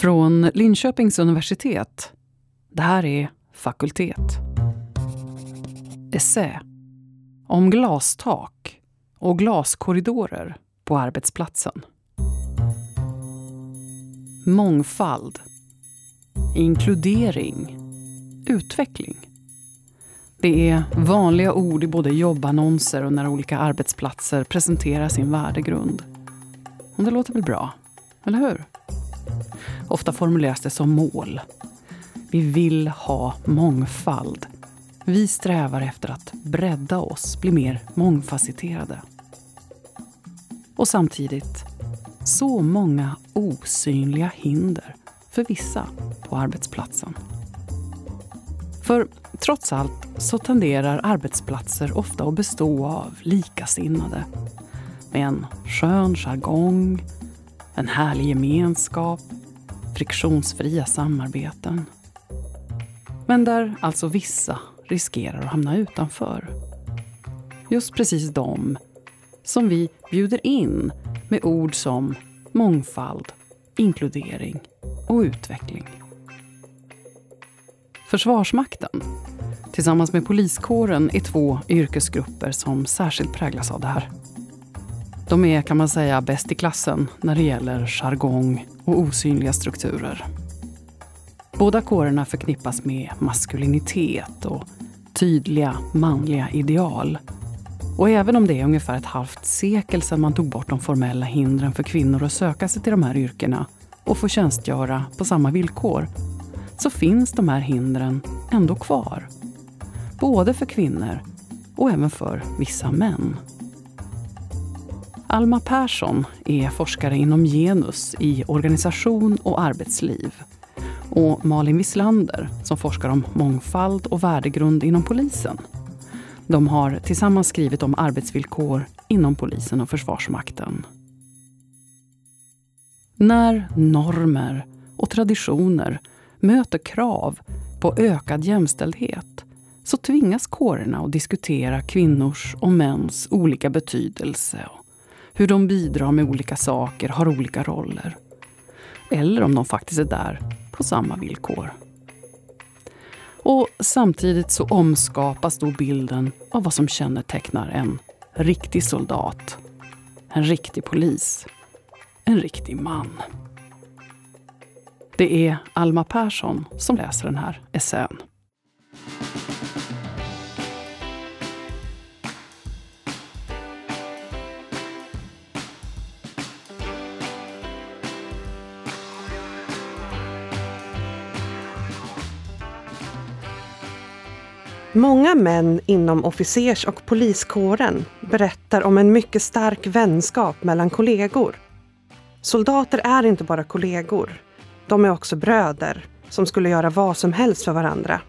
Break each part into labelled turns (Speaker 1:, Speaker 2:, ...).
Speaker 1: Från Linköpings universitet. Det här är Fakultet. Essä. Om glastak och glaskorridorer på arbetsplatsen. Mångfald. Inkludering. Utveckling. Det är vanliga ord i både jobbannonser och när olika arbetsplatser presenterar sin värdegrund. Och det låter väl bra, eller hur? Ofta formuleras det som mål. Vi vill ha mångfald. Vi strävar efter att bredda oss, bli mer mångfacetterade. Och samtidigt, så många osynliga hinder för vissa på arbetsplatsen. För trots allt så tenderar arbetsplatser ofta att bestå av likasinnade. Med en skön jargong, en härlig gemenskap, friktionsfria samarbeten. Men där alltså vissa riskerar att hamna utanför. Just precis de som vi bjuder in med ord som mångfald, inkludering och utveckling. Försvarsmakten tillsammans med poliskåren är två yrkesgrupper som särskilt präglas av det här. De är, kan man säga, bäst i klassen när det gäller jargong och osynliga strukturer. Båda kårerna förknippas med maskulinitet och tydliga manliga ideal. Och även om det är ungefär ett halvt sekel sedan man tog bort de formella hindren för kvinnor att söka sig till de här yrkena och få tjänstgöra på samma villkor, så finns de här hindren ändå kvar. Både för kvinnor och även för vissa män. Alma Persson är forskare inom genus i organisation och arbetsliv. Och Malin Wislander som forskar om mångfald och värdegrund inom polisen. De har tillsammans skrivit om arbetsvillkor inom polisen och Försvarsmakten. När normer och traditioner möter krav på ökad jämställdhet så tvingas kårerna att diskutera kvinnors och mäns olika betydelse hur de bidrar med olika saker, har olika roller. Eller om de faktiskt är där på samma villkor. Och samtidigt så omskapas då bilden av vad som kännetecknar en riktig soldat, en riktig polis, en riktig man. Det är Alma Persson som läser den här essän.
Speaker 2: Många män inom officers och poliskåren berättar om en mycket stark vänskap mellan kollegor. Soldater är inte bara kollegor. De är också bröder som skulle göra vad som helst för varandra.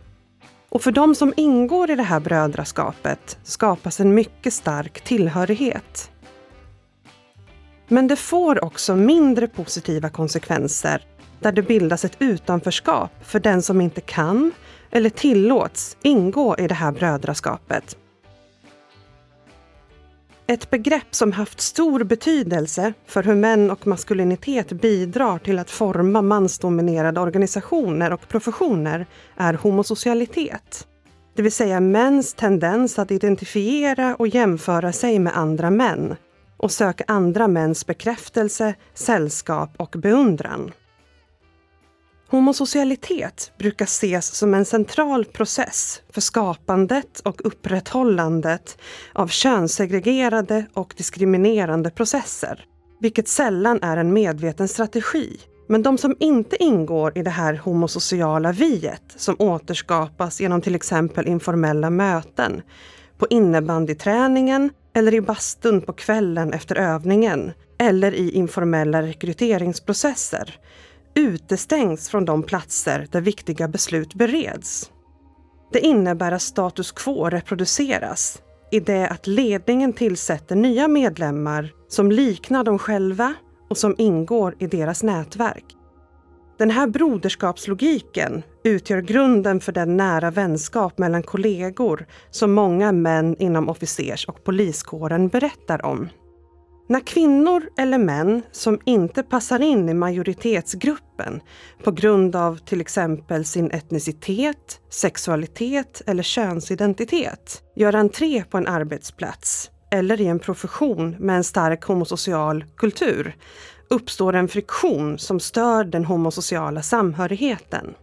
Speaker 2: Och för de som ingår i det här brödraskapet skapas en mycket stark tillhörighet. Men det får också mindre positiva konsekvenser där det bildas ett utanförskap för den som inte kan eller tillåts ingå i det här brödraskapet. Ett begrepp som haft stor betydelse för hur män och maskulinitet bidrar till att forma mansdominerade organisationer och professioner är homosocialitet. Det vill säga mäns tendens att identifiera och jämföra sig med andra män och söka andra mäns bekräftelse, sällskap och beundran. Homosocialitet brukar ses som en central process för skapandet och upprätthållandet av könssegregerade och diskriminerande processer, vilket sällan är en medveten strategi. Men de som inte ingår i det här homosociala viet som återskapas genom till exempel informella möten, på innebandyträningen eller i bastun på kvällen efter övningen eller i informella rekryteringsprocesser utestängs från de platser där viktiga beslut bereds. Det innebär att status quo reproduceras i det att ledningen tillsätter nya medlemmar som liknar dem själva och som ingår i deras nätverk. Den här broderskapslogiken utgör grunden för den nära vänskap mellan kollegor som många män inom officers och poliskåren berättar om. När kvinnor eller män som inte passar in i majoritetsgruppen på grund av till exempel sin etnicitet, sexualitet eller könsidentitet gör entré på en arbetsplats eller i en profession med en stark homosocial kultur uppstår en friktion som stör den homosociala samhörigheten.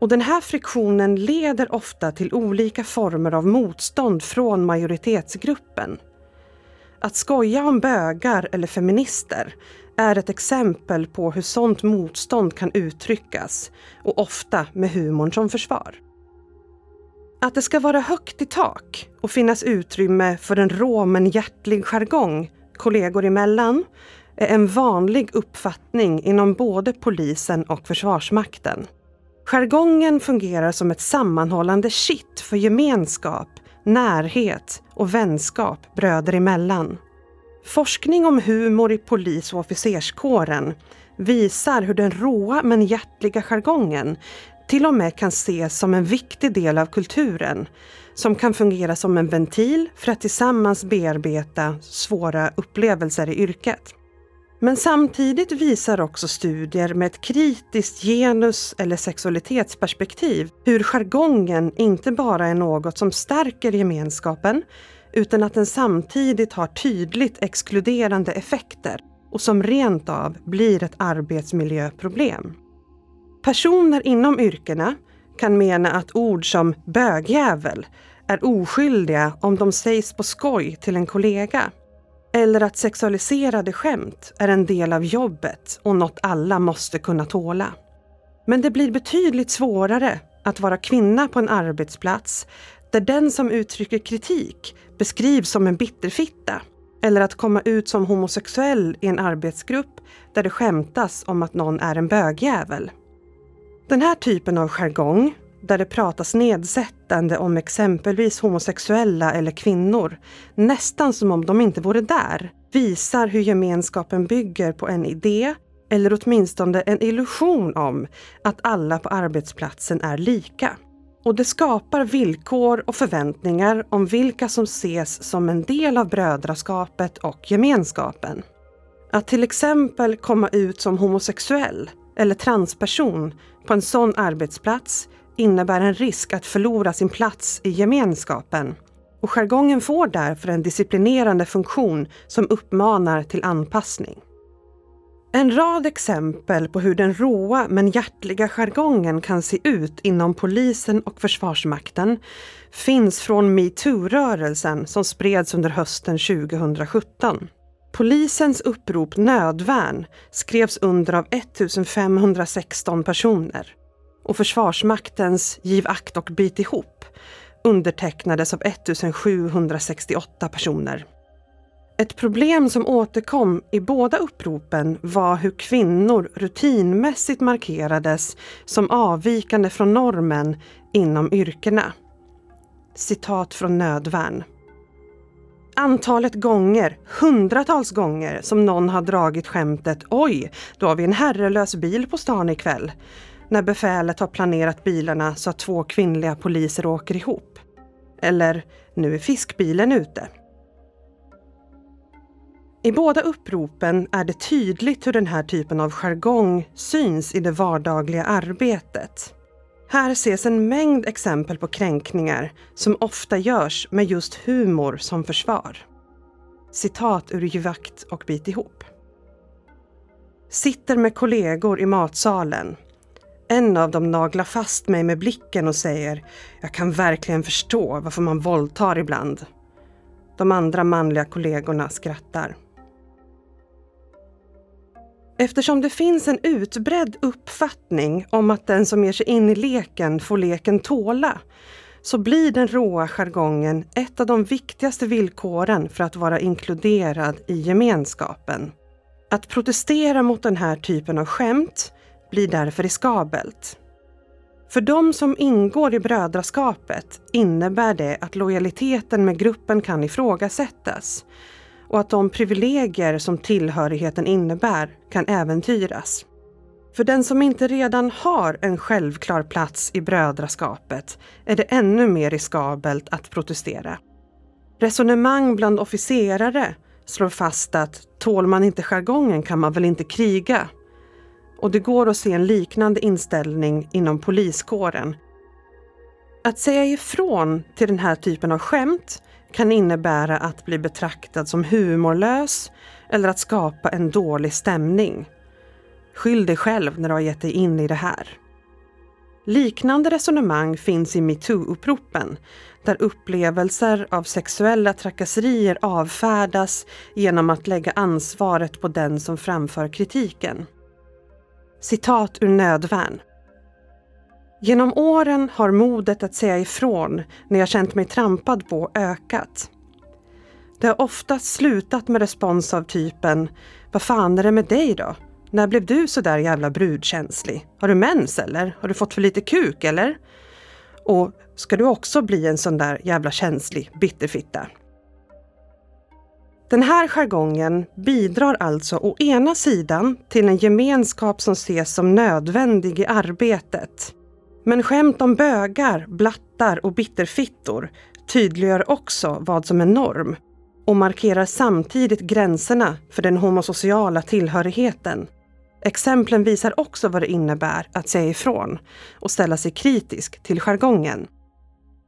Speaker 2: Och den här friktionen leder ofta till olika former av motstånd från majoritetsgruppen. Att skoja om bögar eller feminister är ett exempel på hur sånt motstånd kan uttryckas och ofta med humorn som försvar. Att det ska vara högt i tak och finnas utrymme för en rå men hjärtlig jargong kollegor emellan är en vanlig uppfattning inom både polisen och Försvarsmakten. Jargongen fungerar som ett sammanhållande kitt för gemenskap, närhet och vänskap bröder emellan. Forskning om humor i polis och officerskåren visar hur den råa men hjärtliga jargongen till och med kan ses som en viktig del av kulturen som kan fungera som en ventil för att tillsammans bearbeta svåra upplevelser i yrket. Men samtidigt visar också studier med ett kritiskt genus eller sexualitetsperspektiv hur jargongen inte bara är något som stärker gemenskapen utan att den samtidigt har tydligt exkluderande effekter och som rent av blir ett arbetsmiljöproblem. Personer inom yrkena kan mena att ord som bögjävel är oskyldiga om de sägs på skoj till en kollega. Eller att sexualiserade skämt är en del av jobbet och något alla måste kunna tåla. Men det blir betydligt svårare att vara kvinna på en arbetsplats där den som uttrycker kritik beskrivs som en bitterfitta. Eller att komma ut som homosexuell i en arbetsgrupp där det skämtas om att någon är en bögjävel. Den här typen av jargong, där det pratas nedsättande om exempelvis homosexuella eller kvinnor, nästan som om de inte vore där, visar hur gemenskapen bygger på en idé eller åtminstone en illusion om att alla på arbetsplatsen är lika. Och det skapar villkor och förväntningar om vilka som ses som en del av brödraskapet och gemenskapen. Att till exempel komma ut som homosexuell eller transperson på en sån arbetsplats innebär en risk att förlora sin plats i gemenskapen. Och jargongen får därför en disciplinerande funktion som uppmanar till anpassning. En rad exempel på hur den råa men hjärtliga jargongen kan se ut inom polisen och Försvarsmakten finns från metoo-rörelsen som spreds under hösten 2017. Polisens upprop Nödvärn skrevs under av 1516 personer och Försvarsmaktens Giv akt och bit ihop undertecknades av 1768 personer. Ett problem som återkom i båda uppropen var hur kvinnor rutinmässigt markerades som avvikande från normen inom yrkena. Citat från Nödvärn. Antalet gånger, hundratals gånger, som någon har dragit skämtet Oj, då har vi en herrelös bil på stan ikväll. När befälet har planerat bilarna så att två kvinnliga poliser åker ihop. Eller, nu är fiskbilen ute. I båda uppropen är det tydligt hur den här typen av jargong syns i det vardagliga arbetet. Här ses en mängd exempel på kränkningar som ofta görs med just humor som försvar. Citat ur Givakt och Bit ihop. Sitter med kollegor i matsalen. En av dem naglar fast mig med blicken och säger “Jag kan verkligen förstå varför man våldtar ibland”. De andra manliga kollegorna skrattar. Eftersom det finns en utbredd uppfattning om att den som ger sig in i leken får leken tåla, så blir den råa jargongen ett av de viktigaste villkoren för att vara inkluderad i gemenskapen. Att protestera mot den här typen av skämt blir därför riskabelt. För de som ingår i brödraskapet innebär det att lojaliteten med gruppen kan ifrågasättas och att de privilegier som tillhörigheten innebär kan äventyras. För den som inte redan har en självklar plats i brödraskapet är det ännu mer riskabelt att protestera. Resonemang bland officerare slår fast att tål man inte jargongen kan man väl inte kriga. Och det går att se en liknande inställning inom poliskåren. Att säga ifrån till den här typen av skämt kan innebära att bli betraktad som humorlös eller att skapa en dålig stämning. Skyll dig själv när du har gett dig in i det här. Liknande resonemang finns i metoo-uppropen där upplevelser av sexuella trakasserier avfärdas genom att lägga ansvaret på den som framför kritiken. Citat ur Nödvärn. Genom åren har modet att säga ifrån när jag känt mig trampad på ökat. Det har oftast slutat med respons av typen Vad fan är det med dig då? När blev du så där jävla brudkänslig? Har du mens eller? Har du fått för lite kuk eller? Och ska du också bli en sån där jävla känslig bitterfitta? Den här jargongen bidrar alltså å ena sidan till en gemenskap som ses som nödvändig i arbetet. Men skämt om bögar, blattar och bitterfittor tydliggör också vad som är norm och markerar samtidigt gränserna för den homosociala tillhörigheten. Exemplen visar också vad det innebär att säga ifrån och ställa sig kritisk till jargongen.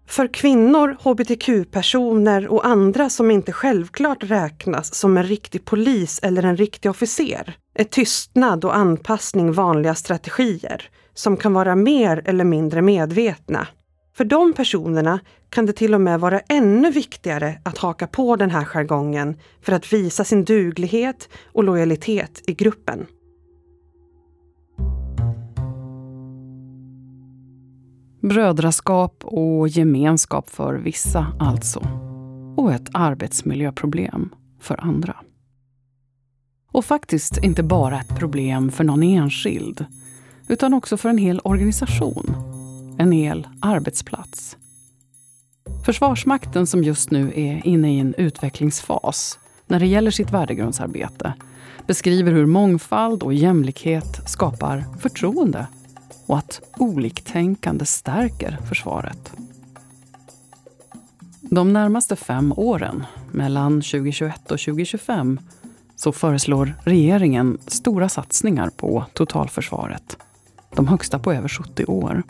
Speaker 2: För kvinnor, hbtq-personer och andra som inte självklart räknas som en riktig polis eller en riktig officer är tystnad och anpassning vanliga strategier som kan vara mer eller mindre medvetna. För de personerna kan det till och med vara ännu viktigare att haka på den här jargongen för att visa sin duglighet och lojalitet i gruppen.
Speaker 1: Brödraskap och gemenskap för vissa alltså. Och ett arbetsmiljöproblem för andra. Och faktiskt inte bara ett problem för någon enskild, utan också för en hel organisation. En hel arbetsplats. Försvarsmakten som just nu är inne i en utvecklingsfas när det gäller sitt värdegrundsarbete beskriver hur mångfald och jämlikhet skapar förtroende och att oliktänkande stärker försvaret. De närmaste fem åren, mellan 2021 och 2025, så föreslår regeringen stora satsningar på totalförsvaret. De högsta på över 70 år.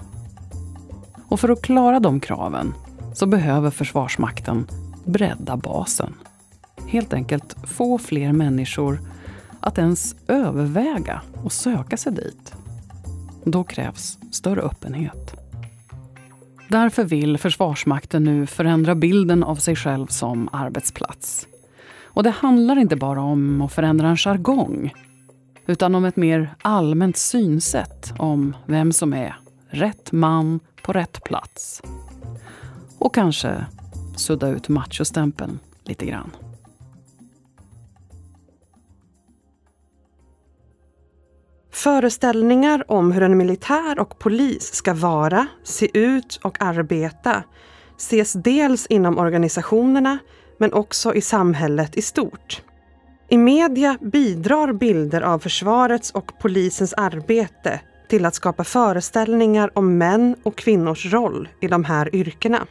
Speaker 1: Och för att klara de kraven så behöver Försvarsmakten bredda basen. Helt enkelt få fler människor att ens överväga och söka sig dit. Då krävs större öppenhet. Därför vill Försvarsmakten nu förändra bilden av sig själv som arbetsplats. Och det handlar inte bara om att förändra en jargong utan om ett mer allmänt synsätt om vem som är rätt man på rätt plats. Och kanske sudda ut machostämpeln lite grann.
Speaker 2: Föreställningar om hur en militär och polis ska vara, se ut och arbeta ses dels inom organisationerna men också i samhället i stort. I media bidrar bilder av försvarets och polisens arbete till att skapa föreställningar om män och kvinnors roll i de här yrkena.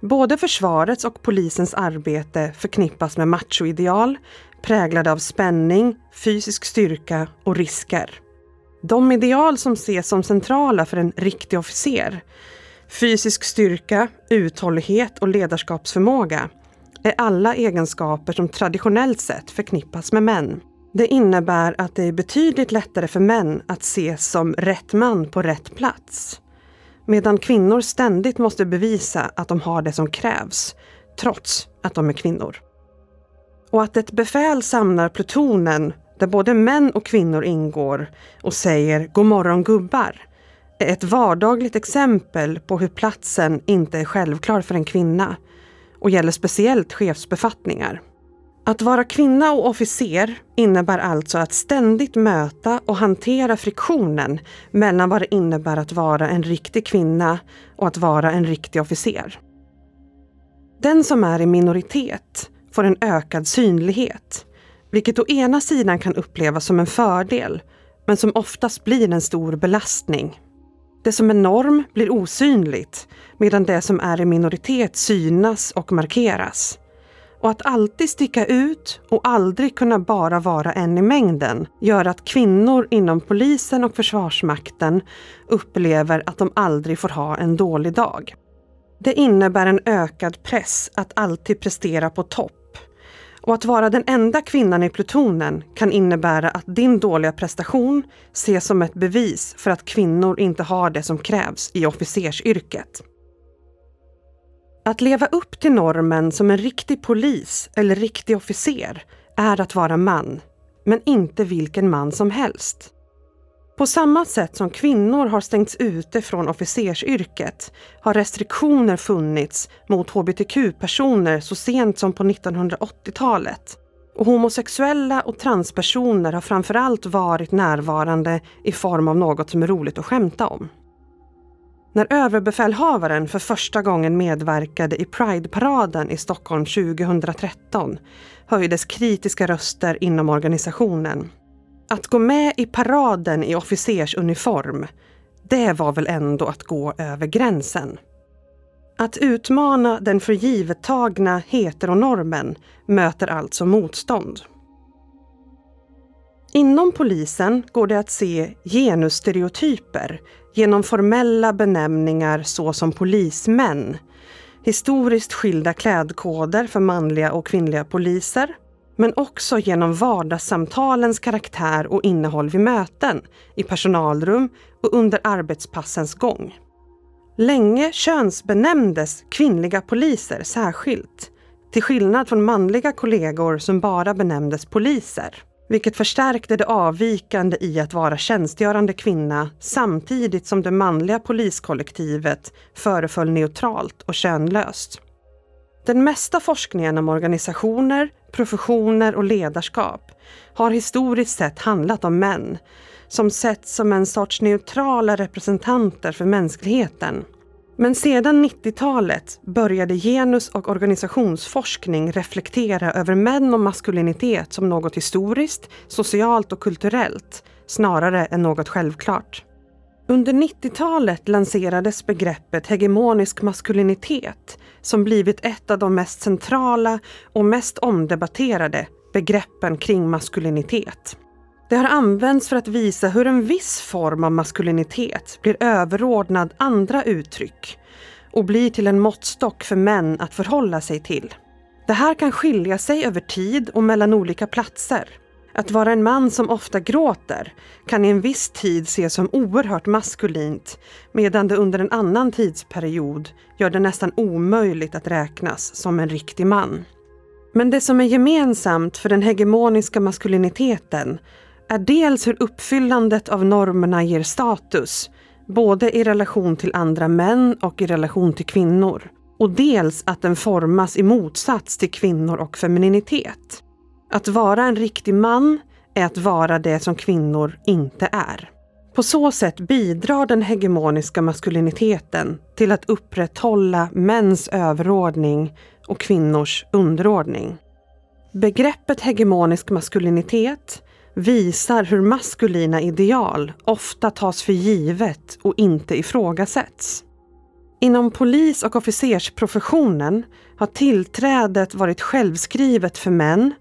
Speaker 2: Både försvarets och polisens arbete förknippas med machoideal präglade av spänning, fysisk styrka och risker. De ideal som ses som centrala för en riktig officer, fysisk styrka, uthållighet och ledarskapsförmåga, är alla egenskaper som traditionellt sett förknippas med män. Det innebär att det är betydligt lättare för män att ses som rätt man på rätt plats. Medan kvinnor ständigt måste bevisa att de har det som krävs, trots att de är kvinnor. Och att ett befäl samlar plutonen där både män och kvinnor ingår och säger God morgon gubbar är ett vardagligt exempel på hur platsen inte är självklar för en kvinna och gäller speciellt chefsbefattningar. Att vara kvinna och officer innebär alltså att ständigt möta och hantera friktionen mellan vad det innebär att vara en riktig kvinna och att vara en riktig officer. Den som är i minoritet får en ökad synlighet vilket å ena sidan kan upplevas som en fördel, men som oftast blir en stor belastning. Det som är norm blir osynligt, medan det som är i minoritet synas och markeras. Och att alltid sticka ut och aldrig kunna bara vara en i mängden gör att kvinnor inom polisen och Försvarsmakten upplever att de aldrig får ha en dålig dag. Det innebär en ökad press att alltid prestera på topp. Och att vara den enda kvinnan i plutonen kan innebära att din dåliga prestation ses som ett bevis för att kvinnor inte har det som krävs i officersyrket. Att leva upp till normen som en riktig polis eller riktig officer är att vara man, men inte vilken man som helst. På samma sätt som kvinnor har stängts ute från officersyrket har restriktioner funnits mot hbtq-personer så sent som på 1980-talet. Och homosexuella och transpersoner har framförallt varit närvarande i form av något som är roligt att skämta om. När överbefälhavaren för första gången medverkade i Pride-paraden i Stockholm 2013 höjdes kritiska röster inom organisationen. Att gå med i paraden i officersuniform, det var väl ändå att gå över gränsen. Att utmana den förgivettagna heteronormen möter alltså motstånd. Inom polisen går det att se genusstereotyper genom formella benämningar såsom polismän, historiskt skilda klädkoder för manliga och kvinnliga poliser, men också genom vardagssamtalens karaktär och innehåll vid möten, i personalrum och under arbetspassens gång. Länge könsbenämndes kvinnliga poliser särskilt, till skillnad från manliga kollegor som bara benämndes poliser vilket förstärkte det avvikande i att vara tjänstgörande kvinna samtidigt som det manliga poliskollektivet föreföll neutralt och könlöst. Den mesta forskningen om organisationer, professioner och ledarskap har historiskt sett handlat om män som setts som en sorts neutrala representanter för mänskligheten men sedan 90-talet började genus och organisationsforskning reflektera över män och maskulinitet som något historiskt, socialt och kulturellt, snarare än något självklart. Under 90-talet lanserades begreppet hegemonisk maskulinitet som blivit ett av de mest centrala och mest omdebatterade begreppen kring maskulinitet. Det har använts för att visa hur en viss form av maskulinitet blir överordnad andra uttryck och blir till en måttstock för män att förhålla sig till. Det här kan skilja sig över tid och mellan olika platser. Att vara en man som ofta gråter kan i en viss tid ses som oerhört maskulint medan det under en annan tidsperiod gör det nästan omöjligt att räknas som en riktig man. Men det som är gemensamt för den hegemoniska maskuliniteten är dels hur uppfyllandet av normerna ger status, både i relation till andra män och i relation till kvinnor. Och dels att den formas i motsats till kvinnor och femininitet. Att vara en riktig man är att vara det som kvinnor inte är. På så sätt bidrar den hegemoniska maskuliniteten till att upprätthålla mäns överordning och kvinnors underordning. Begreppet hegemonisk maskulinitet visar hur maskulina ideal ofta tas för givet och inte ifrågasätts. Inom polis och officersprofessionen har tillträdet varit självskrivet för män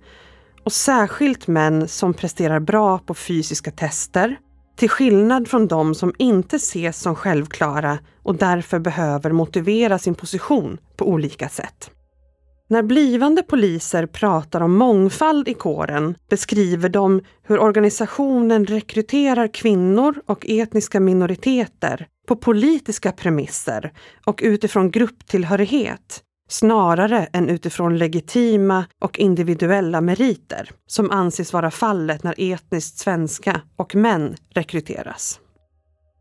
Speaker 2: och särskilt män som presterar bra på fysiska tester, till skillnad från de som inte ses som självklara och därför behöver motivera sin position på olika sätt. När blivande poliser pratar om mångfald i kåren beskriver de hur organisationen rekryterar kvinnor och etniska minoriteter på politiska premisser och utifrån grupptillhörighet snarare än utifrån legitima och individuella meriter som anses vara fallet när etniskt svenska och män rekryteras.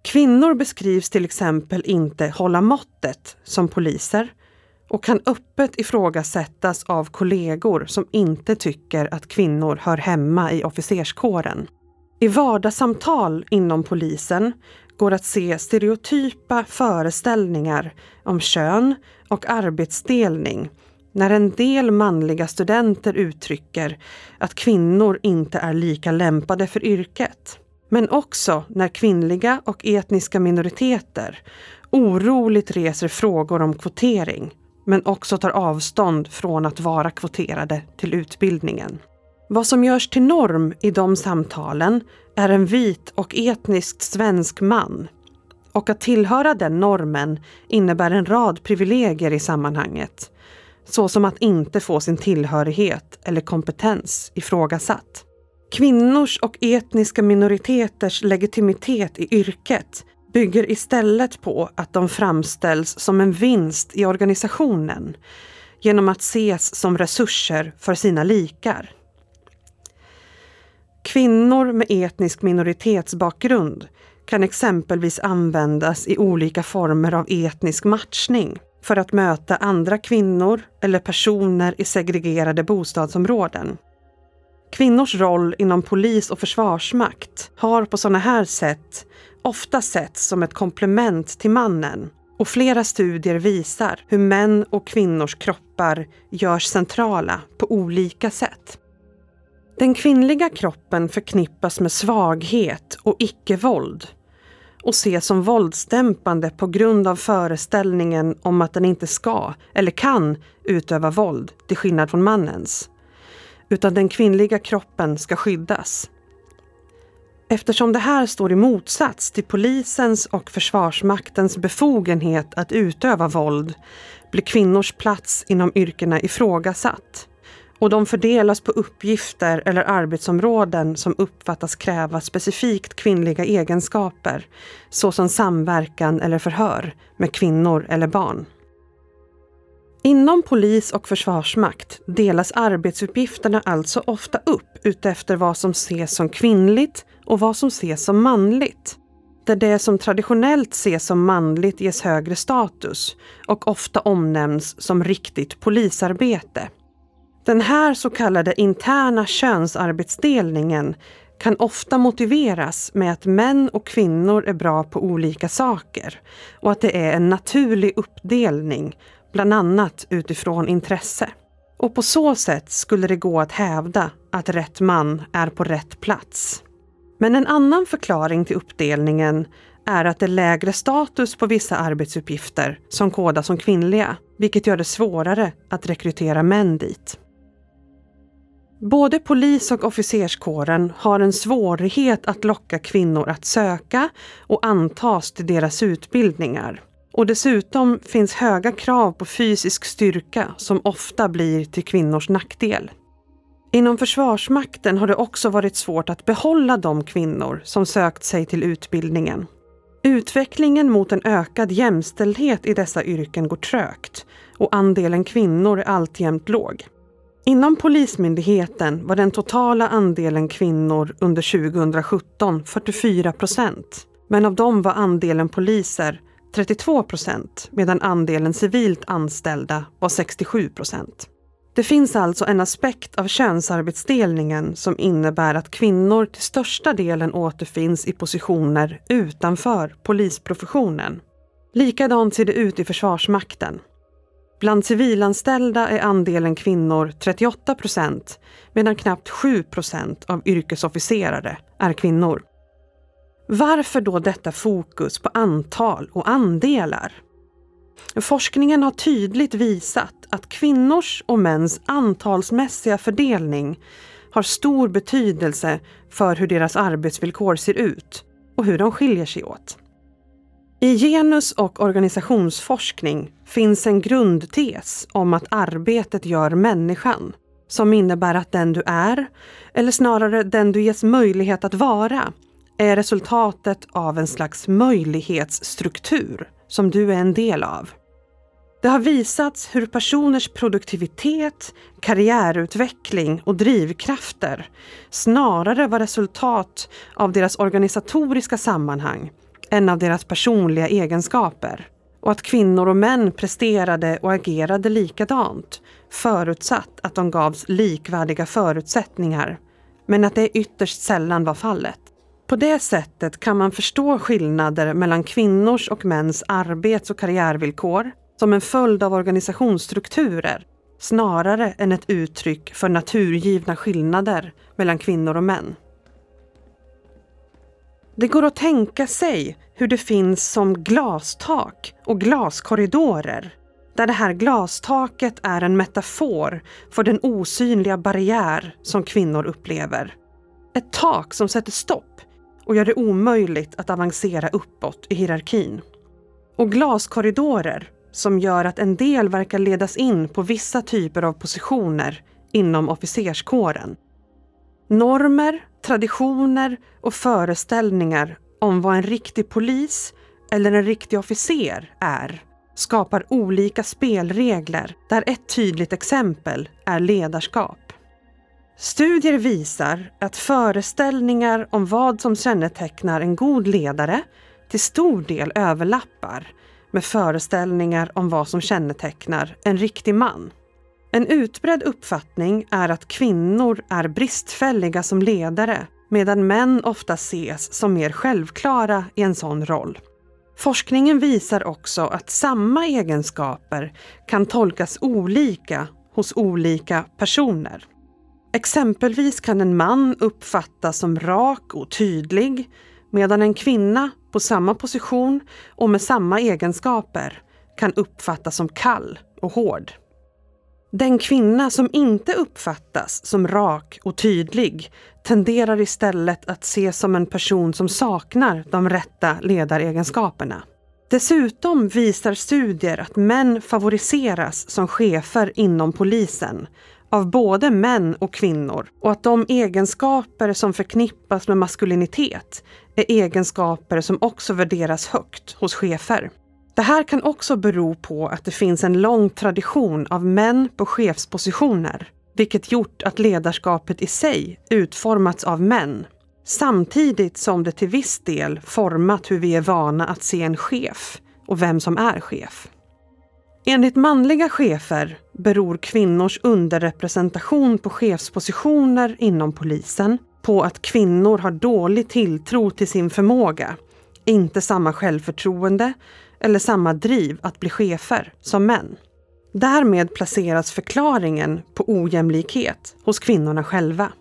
Speaker 2: Kvinnor beskrivs till exempel inte hålla måttet som poliser och kan öppet ifrågasättas av kollegor som inte tycker att kvinnor hör hemma i officerskåren. I vardagssamtal inom polisen går att se stereotypa föreställningar om kön och arbetsdelning när en del manliga studenter uttrycker att kvinnor inte är lika lämpade för yrket. Men också när kvinnliga och etniska minoriteter oroligt reser frågor om kvotering men också tar avstånd från att vara kvoterade till utbildningen. Vad som görs till norm i de samtalen är en vit och etniskt svensk man. Och att tillhöra den normen innebär en rad privilegier i sammanhanget. Såsom att inte få sin tillhörighet eller kompetens ifrågasatt. Kvinnors och etniska minoriteters legitimitet i yrket bygger istället på att de framställs som en vinst i organisationen genom att ses som resurser för sina likar. Kvinnor med etnisk minoritetsbakgrund kan exempelvis användas i olika former av etnisk matchning för att möta andra kvinnor eller personer i segregerade bostadsområden. Kvinnors roll inom polis och försvarsmakt har på sådana här sätt ofta setts som ett komplement till mannen och flera studier visar hur män och kvinnors kroppar görs centrala på olika sätt. Den kvinnliga kroppen förknippas med svaghet och icke-våld och ses som våldsdämpande på grund av föreställningen om att den inte ska eller kan utöva våld till skillnad från mannens. Utan den kvinnliga kroppen ska skyddas. Eftersom det här står i motsats till polisens och Försvarsmaktens befogenhet att utöva våld blir kvinnors plats inom yrkena ifrågasatt och de fördelas på uppgifter eller arbetsområden som uppfattas kräva specifikt kvinnliga egenskaper, såsom samverkan eller förhör med kvinnor eller barn. Inom polis och försvarsmakt delas arbetsuppgifterna alltså ofta upp utefter vad som ses som kvinnligt och vad som ses som manligt. Där det som traditionellt ses som manligt ges högre status och ofta omnämns som riktigt polisarbete. Den här så kallade interna könsarbetsdelningen kan ofta motiveras med att män och kvinnor är bra på olika saker och att det är en naturlig uppdelning, bland annat utifrån intresse. Och på så sätt skulle det gå att hävda att rätt man är på rätt plats. Men en annan förklaring till uppdelningen är att det är lägre status på vissa arbetsuppgifter som kodas som kvinnliga, vilket gör det svårare att rekrytera män dit. Både polis och officerskåren har en svårighet att locka kvinnor att söka och antas till deras utbildningar. Och dessutom finns höga krav på fysisk styrka som ofta blir till kvinnors nackdel. Inom Försvarsmakten har det också varit svårt att behålla de kvinnor som sökt sig till utbildningen. Utvecklingen mot en ökad jämställdhet i dessa yrken går trögt och andelen kvinnor är alltjämt låg. Inom Polismyndigheten var den totala andelen kvinnor under 2017 44 procent. Men av dem var andelen poliser 32 procent medan andelen civilt anställda var 67 procent. Det finns alltså en aspekt av könsarbetsdelningen som innebär att kvinnor till största delen återfinns i positioner utanför polisprofessionen. Likadant ser det ut i Försvarsmakten. Bland civilanställda är andelen kvinnor 38 procent medan knappt 7 procent av yrkesofficerare är kvinnor. Varför då detta fokus på antal och andelar? Forskningen har tydligt visat att kvinnors och mäns antalsmässiga fördelning har stor betydelse för hur deras arbetsvillkor ser ut och hur de skiljer sig åt. I genus och organisationsforskning finns en grundtes om att arbetet gör människan, som innebär att den du är, eller snarare den du ges möjlighet att vara, är resultatet av en slags möjlighetsstruktur som du är en del av. Det har visats hur personers produktivitet, karriärutveckling och drivkrafter snarare var resultat av deras organisatoriska sammanhang än av deras personliga egenskaper. Och att kvinnor och män presterade och agerade likadant förutsatt att de gavs likvärdiga förutsättningar. Men att det ytterst sällan var fallet. På det sättet kan man förstå skillnader mellan kvinnors och mäns arbets och karriärvillkor som en följd av organisationsstrukturer snarare än ett uttryck för naturgivna skillnader mellan kvinnor och män. Det går att tänka sig hur det finns som glastak och glaskorridorer där det här glastaket är en metafor för den osynliga barriär som kvinnor upplever. Ett tak som sätter stopp och gör det omöjligt att avancera uppåt i hierarkin. Och glaskorridorer som gör att en del verkar ledas in på vissa typer av positioner inom officerskåren. Normer, traditioner och föreställningar om vad en riktig polis eller en riktig officer är skapar olika spelregler där ett tydligt exempel är ledarskap. Studier visar att föreställningar om vad som kännetecknar en god ledare till stor del överlappar med föreställningar om vad som kännetecknar en riktig man. En utbredd uppfattning är att kvinnor är bristfälliga som ledare medan män ofta ses som mer självklara i en sån roll. Forskningen visar också att samma egenskaper kan tolkas olika hos olika personer. Exempelvis kan en man uppfattas som rak och tydlig medan en kvinna på samma position och med samma egenskaper kan uppfattas som kall och hård. Den kvinna som inte uppfattas som rak och tydlig tenderar istället att ses som en person som saknar de rätta ledaregenskaperna. Dessutom visar studier att män favoriseras som chefer inom polisen av både män och kvinnor och att de egenskaper som förknippas med maskulinitet är egenskaper som också värderas högt hos chefer. Det här kan också bero på att det finns en lång tradition av män på chefspositioner, vilket gjort att ledarskapet i sig utformats av män, samtidigt som det till viss del format hur vi är vana att se en chef och vem som är chef. Enligt manliga chefer beror kvinnors underrepresentation på chefspositioner inom polisen på att kvinnor har dålig tilltro till sin förmåga, inte samma självförtroende eller samma driv att bli chefer som män. Därmed placeras förklaringen på ojämlikhet hos kvinnorna själva.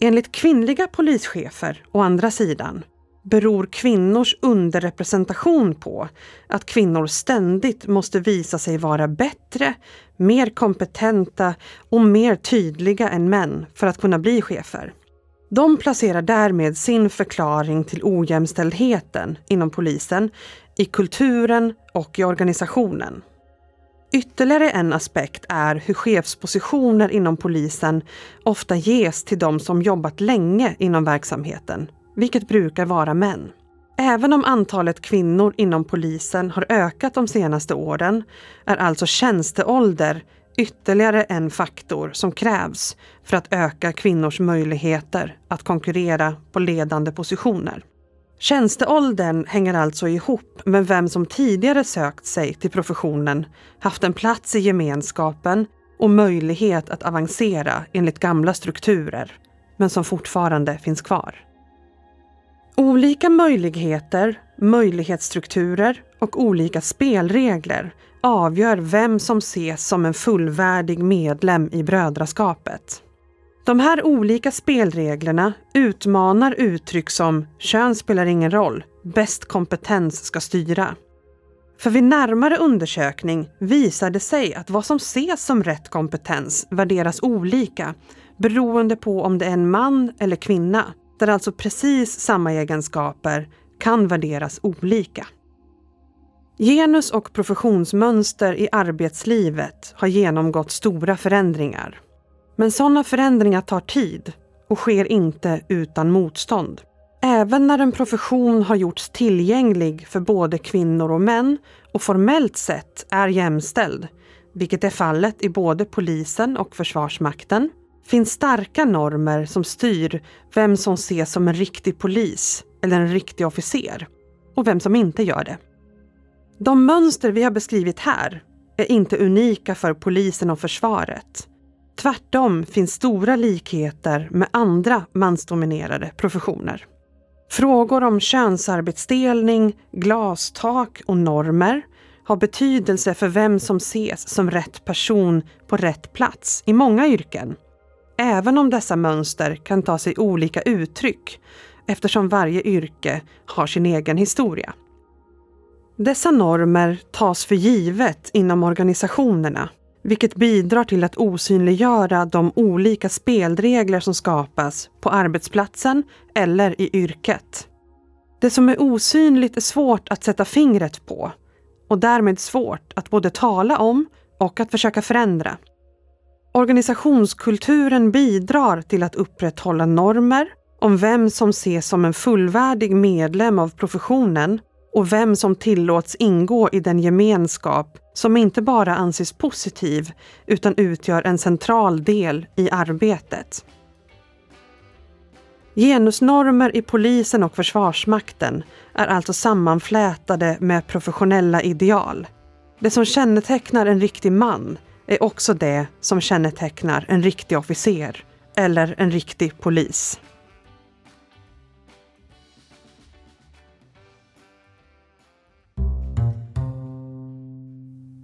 Speaker 2: Enligt kvinnliga polischefer, å andra sidan, beror kvinnors underrepresentation på att kvinnor ständigt måste visa sig vara bättre, mer kompetenta och mer tydliga än män för att kunna bli chefer. De placerar därmed sin förklaring till ojämställdheten inom polisen i kulturen och i organisationen. Ytterligare en aspekt är hur chefspositioner inom polisen ofta ges till de som jobbat länge inom verksamheten, vilket brukar vara män. Även om antalet kvinnor inom polisen har ökat de senaste åren är alltså tjänsteålder ytterligare en faktor som krävs för att öka kvinnors möjligheter att konkurrera på ledande positioner. Tjänsteåldern hänger alltså ihop med vem som tidigare sökt sig till professionen, haft en plats i gemenskapen och möjlighet att avancera enligt gamla strukturer, men som fortfarande finns kvar. Olika möjligheter, möjlighetsstrukturer och olika spelregler avgör vem som ses som en fullvärdig medlem i brödraskapet. De här olika spelreglerna utmanar uttryck som kön spelar ingen roll, bäst kompetens ska styra. För vid närmare undersökning visar det sig att vad som ses som rätt kompetens värderas olika beroende på om det är en man eller kvinna, där alltså precis samma egenskaper kan värderas olika. Genus och professionsmönster i arbetslivet har genomgått stora förändringar. Men sådana förändringar tar tid och sker inte utan motstånd. Även när en profession har gjorts tillgänglig för både kvinnor och män och formellt sett är jämställd, vilket är fallet i både polisen och Försvarsmakten, finns starka normer som styr vem som ses som en riktig polis eller en riktig officer och vem som inte gör det. De mönster vi har beskrivit här är inte unika för polisen och försvaret. Tvärtom finns stora likheter med andra mansdominerade professioner. Frågor om könsarbetsdelning, glastak och normer har betydelse för vem som ses som rätt person på rätt plats i många yrken. Även om dessa mönster kan ta sig olika uttryck eftersom varje yrke har sin egen historia. Dessa normer tas för givet inom organisationerna, vilket bidrar till att osynliggöra de olika spelregler som skapas på arbetsplatsen eller i yrket. Det som är osynligt är svårt att sätta fingret på och därmed svårt att både tala om och att försöka förändra. Organisationskulturen bidrar till att upprätthålla normer om vem som ses som en fullvärdig medlem av professionen och vem som tillåts ingå i den gemenskap som inte bara anses positiv utan utgör en central del i arbetet. Genusnormer i polisen och Försvarsmakten är alltså sammanflätade med professionella ideal. Det som kännetecknar en riktig man är också det som kännetecknar en riktig officer eller en riktig polis.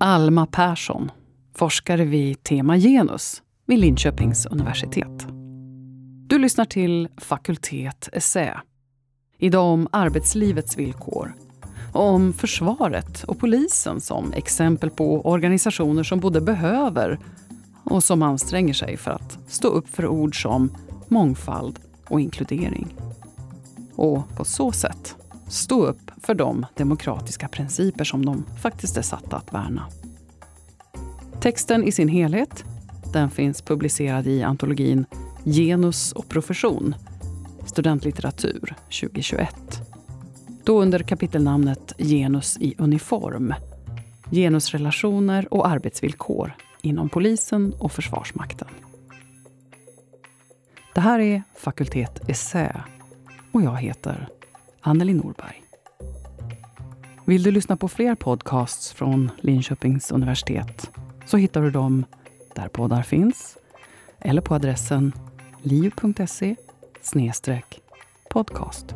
Speaker 1: Alma Persson, forskare vid Tema Genus vid Linköpings universitet. Du lyssnar till Fakultet Essä. Idag om arbetslivets villkor och om försvaret och polisen som exempel på organisationer som både behöver och som anstränger sig för att stå upp för ord som mångfald och inkludering. Och på så sätt stå upp för de demokratiska principer som de faktiskt är satta att värna. Texten i sin helhet den finns publicerad i antologin Genus och profession, studentlitteratur 2021. Då under kapitelnamnet Genus i uniform, genusrelationer och arbetsvillkor inom polisen och Försvarsmakten. Det här är Fakultet Essä och jag heter Anneli Norberg. Vill du lyssna på fler podcasts från Linköpings universitet så hittar du dem där poddar finns eller på adressen liv.se podcast.